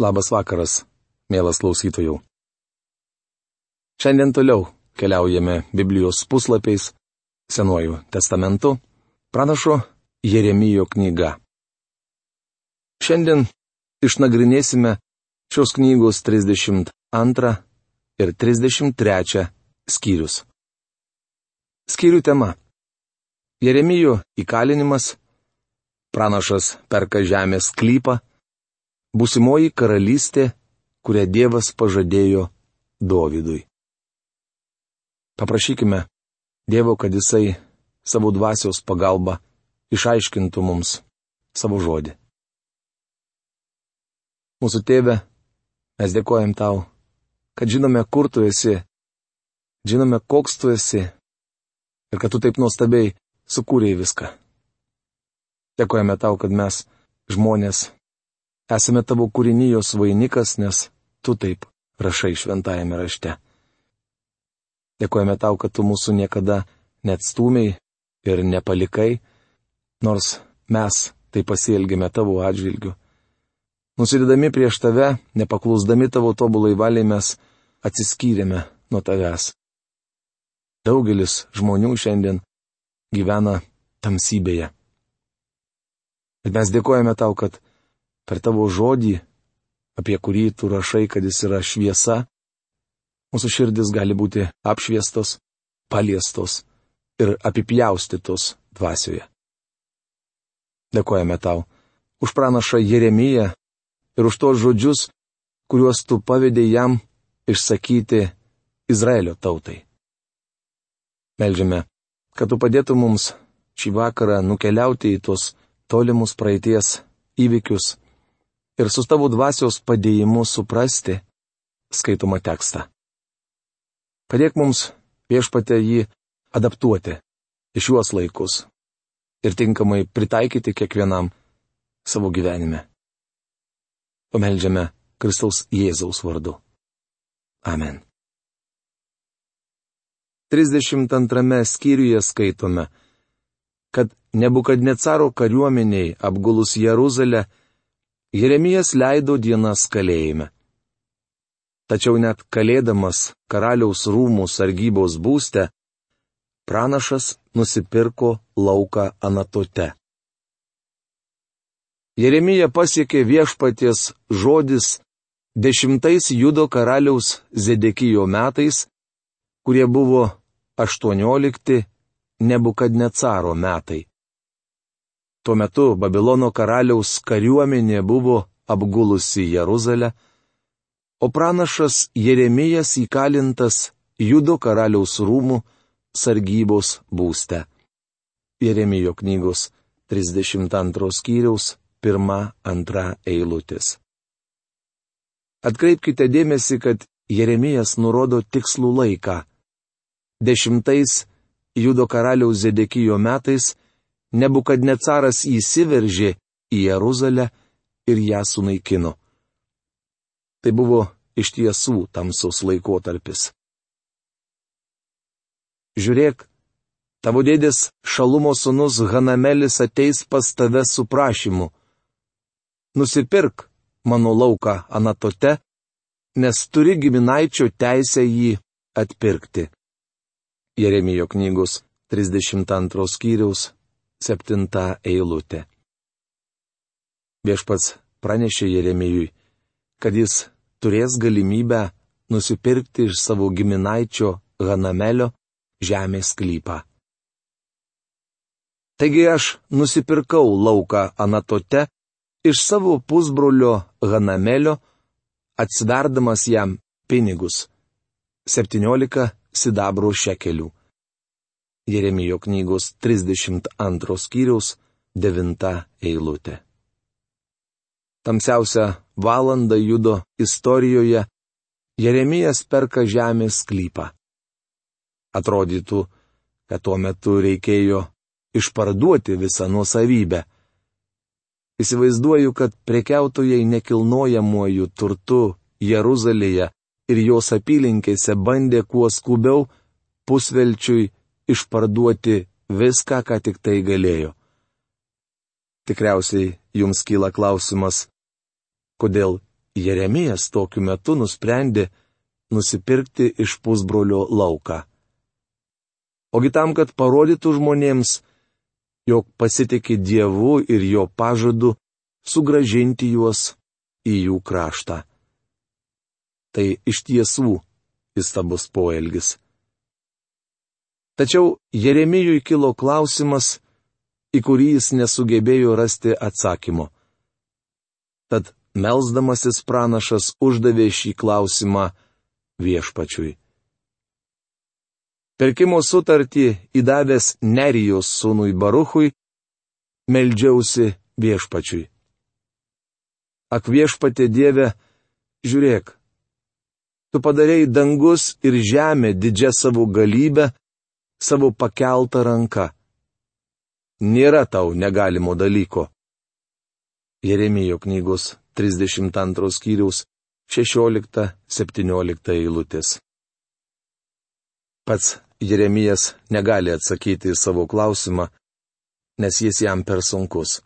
Labas vakaras, mielas klausytojų. Šiandien toliau keliaujame Biblijos puslapiais, Senuoju testamentu, pranašo Jeremijo knyga. Šiandien išnagrinėsime šios knygos 32 ir 33 skyrius. Skyrių tema. Jeremijo įkalinimas, pranašas perka žemės klypą, Būsimoji karalystė, kurią Dievas pažadėjo Dovydui. Paprašykime Dievo, kad Jisai savo dvasios pagalba išaiškintų mums savo žodį. Mūsų tėve, mes dėkojam tau, kad žinome, kur tu esi, žinome, koks tu esi ir kad tu taip nuostabiai sukūrėjai viską. Dėkojame tau, kad mes, žmonės, Esame tavo kūrinijos vainikas, nes tu taip rašai šventajame rašte. Dėkojame tau, kad tu mūsų niekada neatstumiai ir nepalikai, nors mes taip pasielgėme tavo atžvilgiu. Nusidedami prieš tave, nepaklusdami tavo tobulai valiai mes atsiskyrėme nuo tavęs. Daugelis žmonių šiandien gyvena tamsybėje. Bet mes dėkojame tau, kad per tavo žodį, apie kurį tu rašai, kad jis yra šviesa, mūsų širdis gali būti apšviestos, paliestos ir apipjaustytos dvasioje. Dėkojame tau už pranašą Jeremiją ir už tos žodžius, kuriuos tu pavydėjai jam išsakyti Izraelio tautai. Meldžiame, kad tu padėtum mums šį vakarą nukeliauti į tuos tolimus praeities įvykius ir su tavo dvasios padėjimu suprasti skaitomą tekstą. Padėk mums viešpate jį adaptuoti į šiuos laikus ir tinkamai pritaikyti kiekvienam savo gyvenime. Pameldžiame Kristaus Jėzaus vardu. Amen. 32 skyriuje skaitome, kad nebukadnecaro kariuomeniai apgulus Jeruzalę Jeremijas leido dienas kalėjime. Tačiau net kalėdamas karaliaus rūmų sargybos būste, pranašas nusipirko lauką Anatote. Jeremija pasiekė viešpaties žodis dešimtais judo karaliaus Zedekijo metais, kurie buvo aštuoniolikti nebukadnecaro metai. Tuo metu Babilono karaliaus kariuomenė buvo apgulusi Jeruzalę, o pranašas Jeremijas įkalintas Judo karaliaus rūmų sargybos būste. Jeremijo knygos 32 skyriaus 1-2 eilutės. Atkreipkite dėmesį, kad Jeremijas nurodo tikslų laiką. Dešimtais Judo karaliaus Zedekijo metais Nebukadnecaras įsiveržė į Jeruzalę ir ją sunaikino. Tai buvo iš tiesų tamsus laikotarpis. Žiūrėk, tavo dėdės šalumo sunus Hanamelis ateis pas tave su prašymu. Nusipirk mano lauką Anatote, nes turi giminaičio teisę jį atpirkti. Jeremijo knygos 32 skyriaus septinta eilutė. Viešpats pranešė Jeremijui, kad jis turės galimybę nusipirkti iš savo giminaičio Hanamelio žemės klypą. Taigi aš nusipirkau lauką Anatote iš savo pusbrolio Hanamelio, atsidardamas jam pinigus - 17 sidabro šekelių. Jeremijo knygos 32 skyriaus 9 eilutė. Tamsiausia valanda judo istorijoje Jeremijas perka žemės sklypą. Atrodytų, kad tuo metu reikėjo išparduoti visą nuosavybę. Įsivaizduoju, kad prekiautojai nekilnojamuoju turtu Jeruzalėje ir jos apylinkėse bandė kuo skubiau pusvelčiui išparduoti viską, ką tik tai galėjo. Tikriausiai jums kyla klausimas, kodėl Jeremijas tokiu metu nusprendė nusipirkti iš pusbrolio lauką. Ogi tam, kad parodytų žmonėms, jog pasitikė Dievu ir jo pažadu sugražinti juos į jų kraštą. Tai iš tiesų įstabus poelgis. Tačiau Jeremijui kilo klausimas, į kurį jis nesugebėjo rasti atsakymo. Tad melzdamasis pranašas uždavė šį klausimą viešpačiui. Pirkimo sutartį įdavęs Nerijos sūnui Baruchui, meldžiausi viešpačiui. Ak viešpatė Dieve, žiūrėk, tu padarėjai dangus ir žemę didžią savo galybę, savo pakeltą ranką. Nėra tau negalimo dalyko. Jeremijo knygos 32 skyriaus 16-17 eilutės. Pats Jeremijas negali atsakyti į savo klausimą, nes jis jam per sunkus.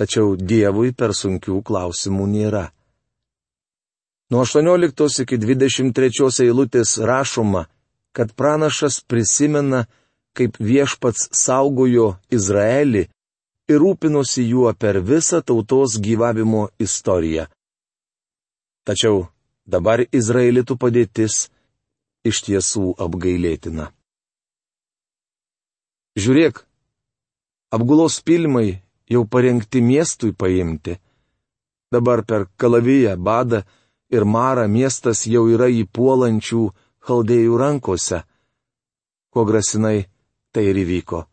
Tačiau Dievui per sunkių klausimų nėra. Nuo 18 iki 23 eilutės rašoma, kad pranašas prisimena, kaip viešpats saugojo Izraelį ir rūpinosi juo per visą tautos gyvavimo istoriją. Tačiau dabar Izraelitų padėtis iš tiesų apgailėtina. Žiūrėk, apgulos pilmai jau parengti miestui paimti. Dabar per kalaviją, badą ir marą miestas jau yra įpuolančių chaldėjų rankose. Ko grasinai, tai ir įvyko.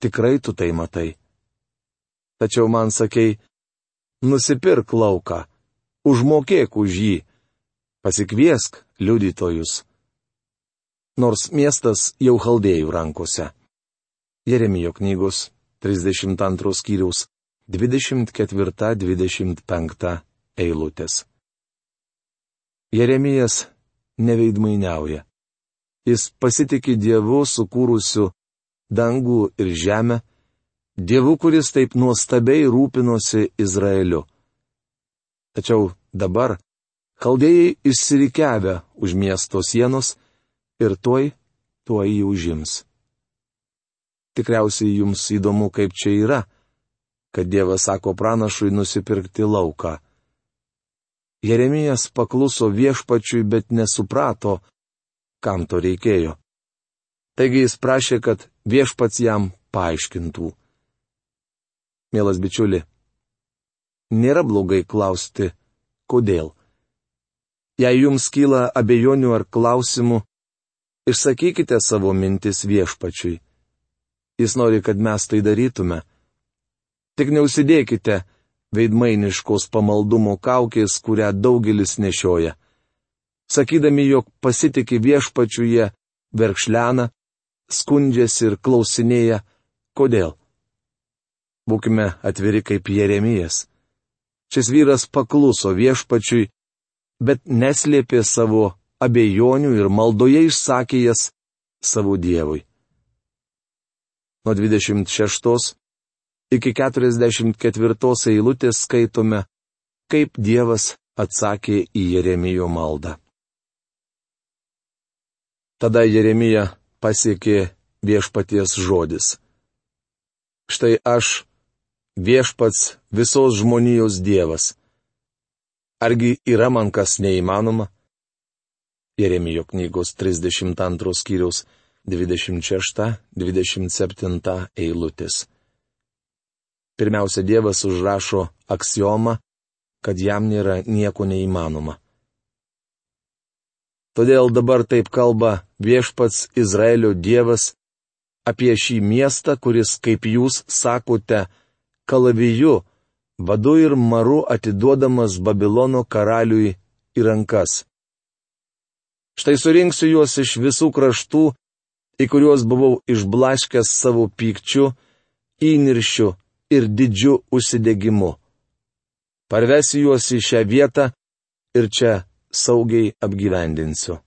Tikrai tu tai matai. Tačiau man sakei, nusipirk lauką užmokėk už jį, pasikviesk liudytojus. Nors miestas jau chaldėjų rankose. Jeremijo knygos 32 skyriaus 24-25 eilutės. Jeremijas neveidmainiauja. Jis pasitikė Dievu sukūrusiu dangų ir žemę, Dievu, kuris taip nuostabiai rūpinosi Izraeliu. Tačiau dabar chaldėjai išsirikiavę už miesto sienos ir tuoj, tuoj jį užims. Tikriausiai jums įdomu, kaip čia yra, kad Dievas sako pranašui nusipirkti lauką. Jeremijas pakluso viešpačiui, bet nesuprato, kam to reikėjo. Taigi jis prašė, kad viešpats jam paaiškintų. Mielas bičiuli, nėra blogai klausti, kodėl. Jei jums kyla abejonių ar klausimų, išsakykite savo mintis viešpačiui. Jis nori, kad mes tai darytume. Tik neusidėkite veidmainiškos pamaldumo kaukės, kurią daugelis nešioja. Sakydami, jog pasitikė viešpačiu jie verkšlena, skundžiasi ir klausinėja, kodėl. Būkime atviri kaip Jeremijas. Šis vyras pakluso viešpačiui, bet neslėpė savo abejonių ir maldoje išsakė jas savo Dievui. Nuo 26 iki 44 eilutės skaitome, kaip Dievas atsakė į Jeremijo maldą. Tada Jeremija pasiekė viešpaties žodis. Štai aš viešpats visos žmonijos Dievas. Argi yra man kas neįmanoma? Jeremijo knygos 32 skyriaus 26-27 eilutės. Pirmiausia, Dievas užrašo aksiomą, kad jam nėra nieko neįmanoma. Todėl dabar taip kalba viešpats Izraelio Dievas apie šį miestą, kuris, kaip jūs sakote, kalaviju, vadu ir maru atiduodamas Babilono karaliui į rankas. Štai surinksiu juos iš visų kraštų, į kuriuos buvau išblaškęs savo pykčiu, įniršiu ir didžiu užsidegimu. Parvesiu juos į šią vietą ir čia saugiai apgyvendinsiu.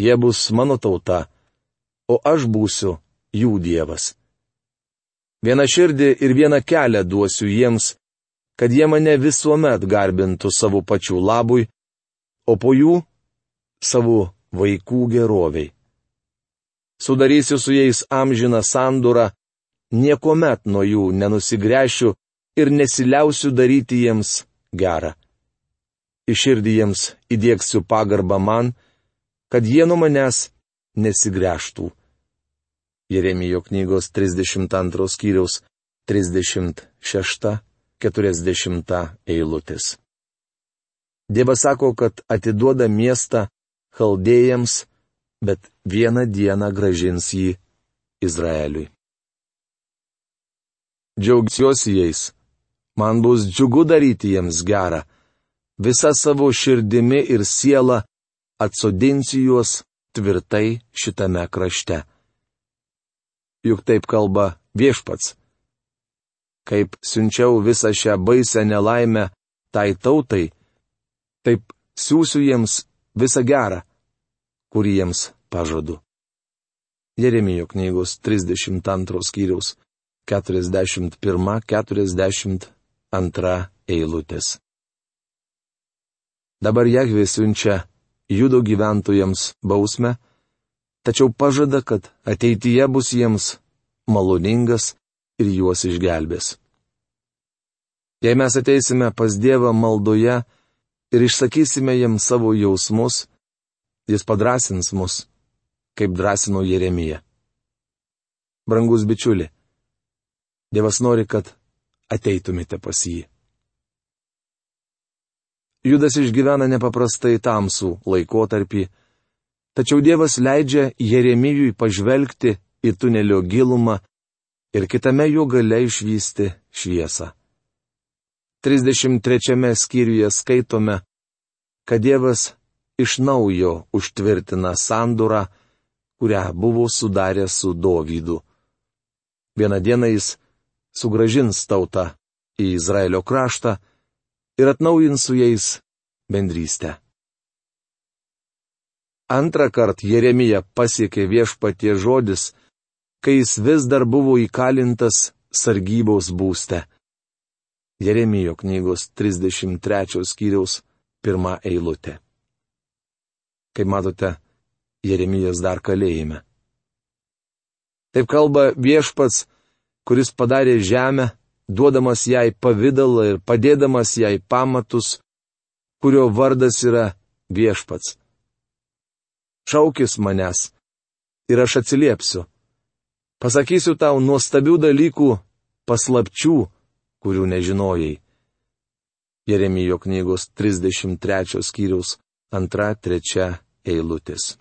Jie bus mano tauta, o aš būsiu jų dievas. Vieną širdį ir vieną kelią duosiu jiems, kad jie mane visuomet garbintų savo pačių labui, o po jų savo vaikų geroviai. Sudarysiu su jais amžiną sandūrą, niekuomet nuo jų nenusigręšiu ir nesiliausiu daryti jiems gerą. Iširdį jiems įdėksiu pagarbą man, kad jie nuo manęs nesigręžtų. Jeremijo knygos 32 skyriaus 36-40 eilutės. Dievas sako, kad atiduoda miestą chaldėjams, bet vieną dieną gražins jį Izraeliui. Džiaugsiuosi jais, man bus džiugu daryti jiems gerą, visą savo širdimi ir sielą atsodinsiu juos tvirtai šitame krašte juk taip kalba viešpats. Kaip siunčiau visą šią baisę nelaimę tai tautai, taip siūsiu jiems visą gerą, kurį jiems pažadu. Jeremijo knygos 32 skyriaus 41-42 eilutės. Dabar Jahvė siunčia judo gyventojams bausmę, tačiau pažada, kad ateityje bus jiems maloningas ir juos išgelbės. Jei mes ateisime pas Dievą maldoje ir išsakysime jam savo jausmus, jis padrasins mus, kaip drąsino Jeremija. Brangus bičiuli, Dievas nori, kad ateitumėte pas jį. Judas išgyvena nepaprastai tamsų laikotarpį, Tačiau Dievas leidžia Jeremijui pažvelgti į tunelio gilumą ir kitame jo gale išvysti šviesą. 33 skyriuje skaitome, kad Dievas iš naujo užtvirtina sandūrą, kurią buvo sudaręs su Dovydu. Vieną dieną jis sugražins tautą į Izraelio kraštą ir atnaujins su jais bendrystę. Antrą kartą Jeremija pasiekė viešpatie žodis, kai jis vis dar buvo įkalintas sargybos būste. Jeremijo knygos 33 skyriaus pirmą eilutę. Kaip matote, Jeremijas dar kalėjime. Taip kalba viešpats, kuris padarė žemę, duodamas jai pavydalą ir padėdamas jai pamatus, kurio vardas yra viešpats šaukis manęs. Ir aš atsiliepsiu. Pasakysiu tau nuostabių dalykų, paslapčių, kurių nežinojai. Jeremijo knygos 33 skyriaus 2-3 eilutės.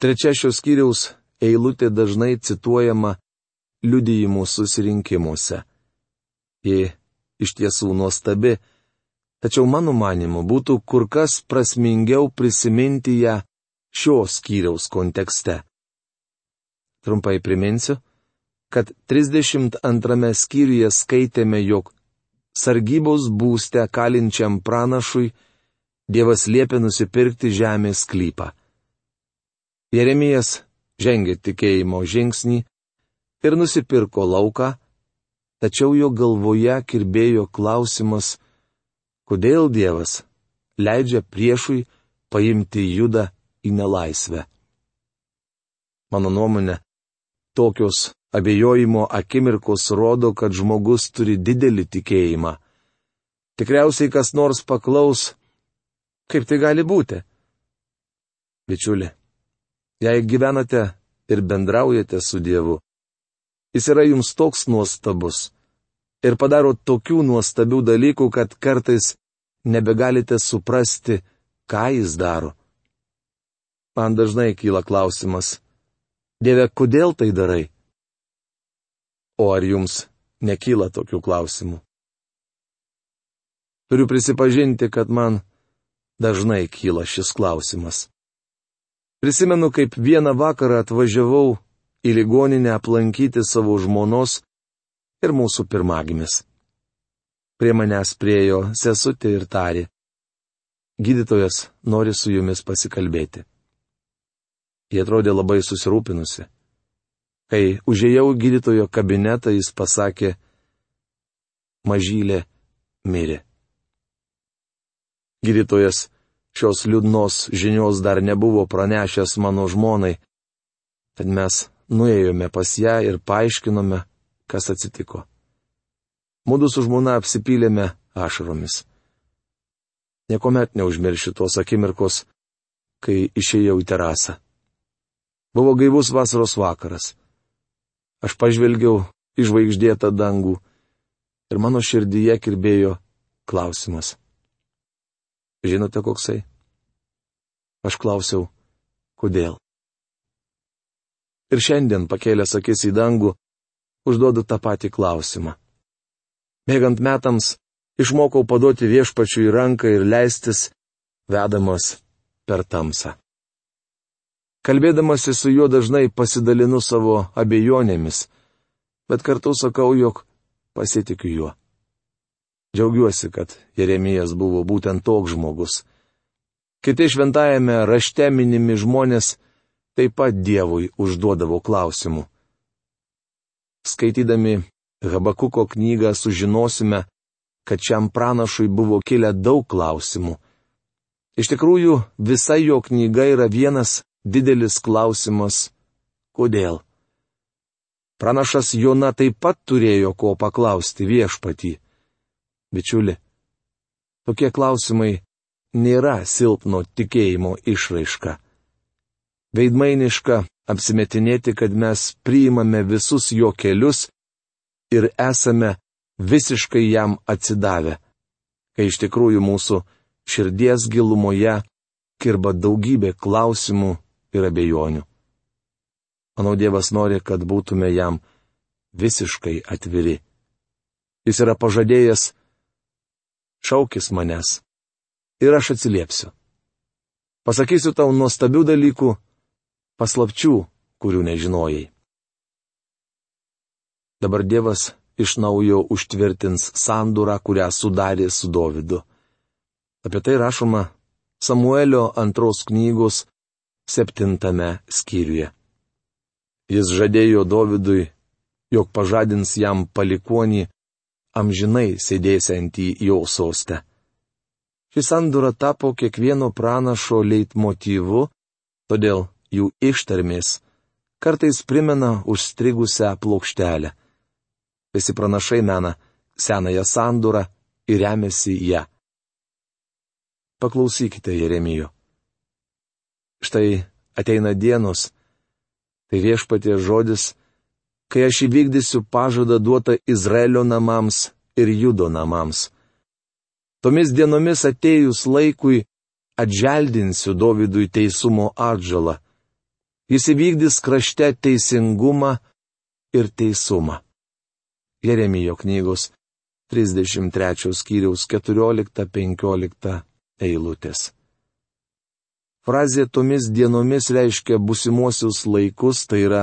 Trečia šios skyriaus eilutė dažnai cituojama liudijimų susirinkimuose. Ji iš tiesų nuostabi, tačiau mano manimu būtų kur kas prasmingiau prisiminti ją šios skyriaus kontekste. Trumpai priminsiu, kad 32 skyriuje skaitėme, jog sargybos būste kalinčiam pranašui Dievas liepė nusipirkti žemės sklypą. Jeremijas žengė tikėjimo žingsnį ir nusipirko lauką, tačiau jo galvoje kirbėjo klausimas, kodėl Dievas leidžia priešui paimti judą į nelaisvę. Mano nuomonė, tokios abejojimo akimirkos rodo, kad žmogus turi didelį tikėjimą. Tikriausiai kas nors paklaus, kaip tai gali būti. Bičiuli, jei gyvenate ir bendraujate su Dievu, jis yra jums toks nuostabus, ir padaro tokių nuostabių dalykų, kad kartais nebegalite suprasti, ką jis daro. Man dažnai kyla klausimas, Dieve, kodėl tai darai? O ar jums nekyla tokių klausimų? Turiu prisipažinti, kad man dažnai kyla šis klausimas. Prisimenu, kaip vieną vakarą atvažiavau į ligoninę aplankyti savo žmonos ir mūsų pirmagimis. Prie manęs priejo sesutė ir tarė. Gydytojas nori su jumis pasikalbėti. Jie atrodė labai susirūpinusi. Kai užėjau gydytojo kabinetą, jis pasakė, mažylė mirė. Gydytojas šios liūdnos žinios dar nebuvo pranešęs mano žmonai, tad mes nuėjome pas ją ir paaiškinome, kas atsitiko. Mūdu su žmona apsipylėme ašaromis. Niekuomet neužmiršiu tos akimirkos, kai išėjau į terasą. Buvo gaivus vasaros vakaras. Aš pažvelgiau į žvaigždėtą dangų ir mano širdyje kirbėjo klausimas. Žinote koksai? Aš klausiau, kodėl. Ir šiandien pakėlęs akis į dangų, užduodu tą patį klausimą. Bėgant metams, išmokau paduoti viešpačių į ranką ir leistis, vedamas per tamsą. Kalbėdamasi su juo dažnai pasidalinu savo abejonėmis, bet kartu sakau, jog pasitikiu juo. Džiaugiuosi, kad Jeremijas buvo būtent toks žmogus. Kiti šventajame rašte minimi žmonės taip pat Dievui užduodavo klausimų. Skaitydami Habakuko knygą sužinosime, kad šiam pranašui buvo kilę daug klausimų. Iš tikrųjų, visa jo knyga yra vienas didelis klausimas - kodėl? Pranašas Jona taip pat turėjo ko paklausti viešpatį. Bičiuli, tokie klausimai nėra silpno tikėjimo išraiška. Veidmainiška apsimetinėti, kad mes priimame visus jo kelius ir esame visiškai jam atsidavę, kai iš tikrųjų mūsų širdies gilumoje kirba daugybė klausimų ir abejonių. Manau, Dievas nori, kad būtume jam visiškai atviri. Jis yra pažadėjęs, šaukis manęs ir aš atsiliepsiu. Pasakysiu tau nuostabių dalykų, paslapčių, kurių nežinojai. Dabar Dievas iš naujo užtvirtins sandūrą, kurią sudarė su Dovydu. Apie tai rašoma Samuelio antros knygos septintame skyriuje. Jis žadėjo Dovydui, jog pažadins jam palikonį, amžinai sėdėsiantį jo sostę. Šis sandura tapo kiekvieno pranašo leitmotyvu, todėl jų ištarmės kartais primena užstrigusią plokštelę. Visi pranašai mena senąją sandurą ir remiasi ją. Paklausykite Jeremijo. Štai ateina dienos, Tai viešpatie žodis, kai aš įvykdysiu pažadą duotą Izraelio namams ir Judo namams. Tomis dienomis atėjus laikui atželdinsiu Dovydui teisumo atžalą. Jis įvykdys krašte teisingumą ir teisumą. Jeremijo knygos 33 skyriaus 14-15 eilutės. Frazė tomis dienomis reiškia busimuosius laikus, tai yra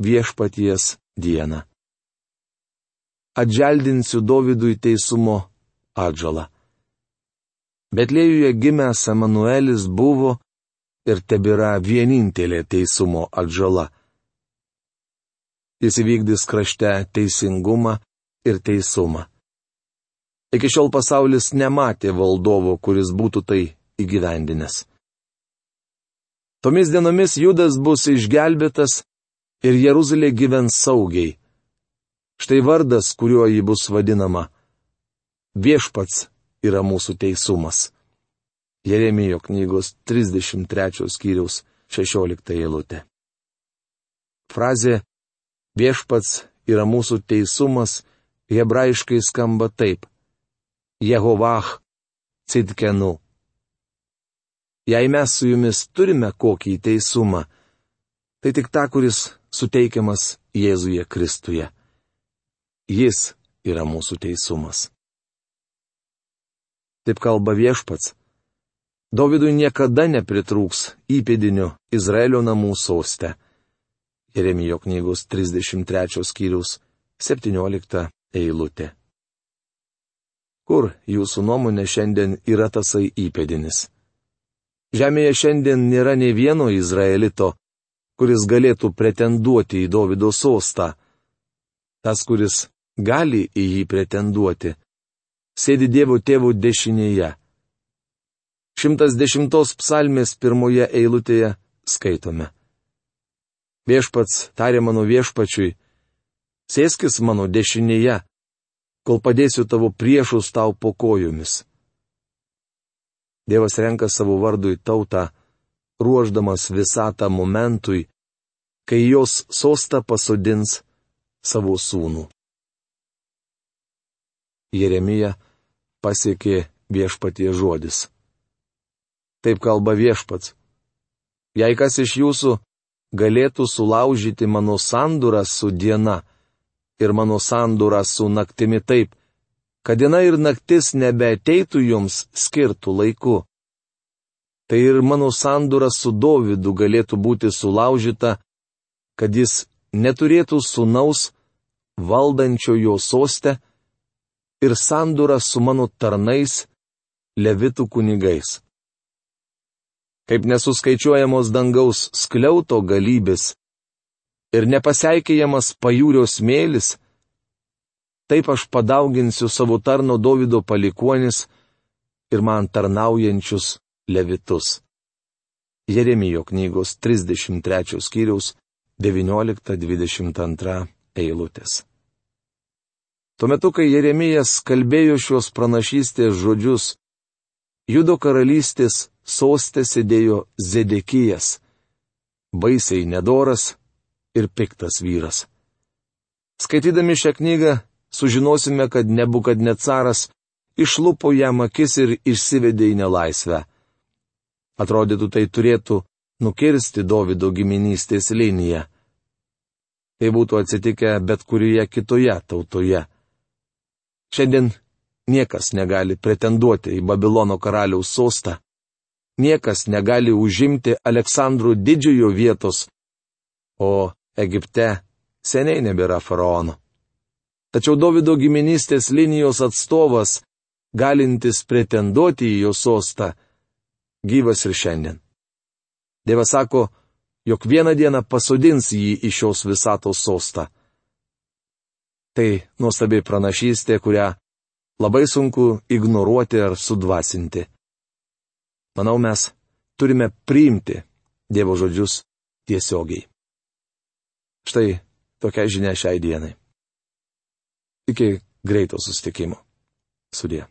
viešpaties dieną. Atželdinsiu Dovydui teisumo atžalą. Betlėjuje gimęs Emanuelis buvo ir tebėra vienintelė teisumo atžala. Jis įvykdys krašte teisingumą ir teisumą. Iki šiol pasaulis nematė valdovo, kuris būtų tai įgyvendinęs. Tomis dienomis Judas bus išgelbėtas ir Jeruzalė gyvens saugiai. Štai vardas, kuriuo ji bus vadinama. Viešpats yra mūsų teisumas. Jeremijo knygos 33 skyriaus 16 eilutė. Frazė Viešpats yra mūsų teisumas hebrajiškai skamba taip. Jehovah Cidkenu. Jei mes su jumis turime kokį teisumą, tai tik tą, kuris suteikiamas Jėzuje Kristuje. Jis yra mūsų teisumas. Taip kalba viešpats. Dovydui niekada nepritrūks įpėdinių Izraelio namų sostę. Jeremijo knygos 33 skyrius 17 eilutė. Kur jūsų nuomonė šiandien yra tasai įpėdinis? Žemėje šiandien nėra ne vieno Izraelito, kuris galėtų pretenduoti į Davido sostą. Tas, kuris gali į jį pretenduoti, sėdi Dievo tėvų dešinėje. 110 psalmės pirmoje eilutėje skaitome. Viešpats tarė mano viešpačiui, sėskis mano dešinėje, kol padėsiu tavo priešus tau po kojomis. Dievas renka savo vardui tautą, ruoždamas visatą momentui, kai jos sostą pasodins savo sūnų. Jeremija pasiekė viešpatie žodis. Taip kalba viešpats. Jei kas iš jūsų galėtų sulaužyti mano sandūrą su diena ir mano sandūrą su naktimi taip, kad diena ir naktis nebeateitų jums skirtų laiku. Tai ir mano sandūra su Dovydu galėtų būti sulaužyta, kad jis neturėtų sunaus valdančio jo sostę ir sandūra su mano tarnais, levitų kunigais kaip nesuskaičiuojamos dangaus skliauto galybės ir nepaseikėjamas pajūrio smėlis, taip aš padauginsiu savo tarno Davido palikuonis ir man tarnaujančius levitus. Jeremijo knygos 33 skyriaus 19-22 eilutės. Tuo metu, kai Jeremijas kalbėjo šios pranašystės žodžius, Judo karalystės sostė sėdėjo Zedekijas, baisiai nedoras ir piktas vyras. Skaitydami šią knygą sužinosime, kad nebukadnecaras išlupo jam akis ir išsivedė į nelaisvę. Atrodytų, tai turėtų nukirsti Davido giminystės liniją. Tai būtų atsitikę bet kurioje kitoje tautoje. Šiandien Niekas negali pretenduoti į Babilono karaliaus sostą. Niekas negali užimti Aleksandrų didžiojo vietos, o Egipte seniai nebėra faraono. Tačiau Davido giminystės linijos atstovas, galintis pretenduoti į jo sostą, gyvas ir šiandien. Dievas sako, jog vieną dieną pasodins jį iš šios visatos sostą. Tai nuostabi pranašystė, kurią labai sunku ignoruoti ar sudvasinti. Manau, mes turime priimti Dievo žodžius tiesiogiai. Štai tokia žinia šiai dienai. Iki greito sustikimo. Sudė.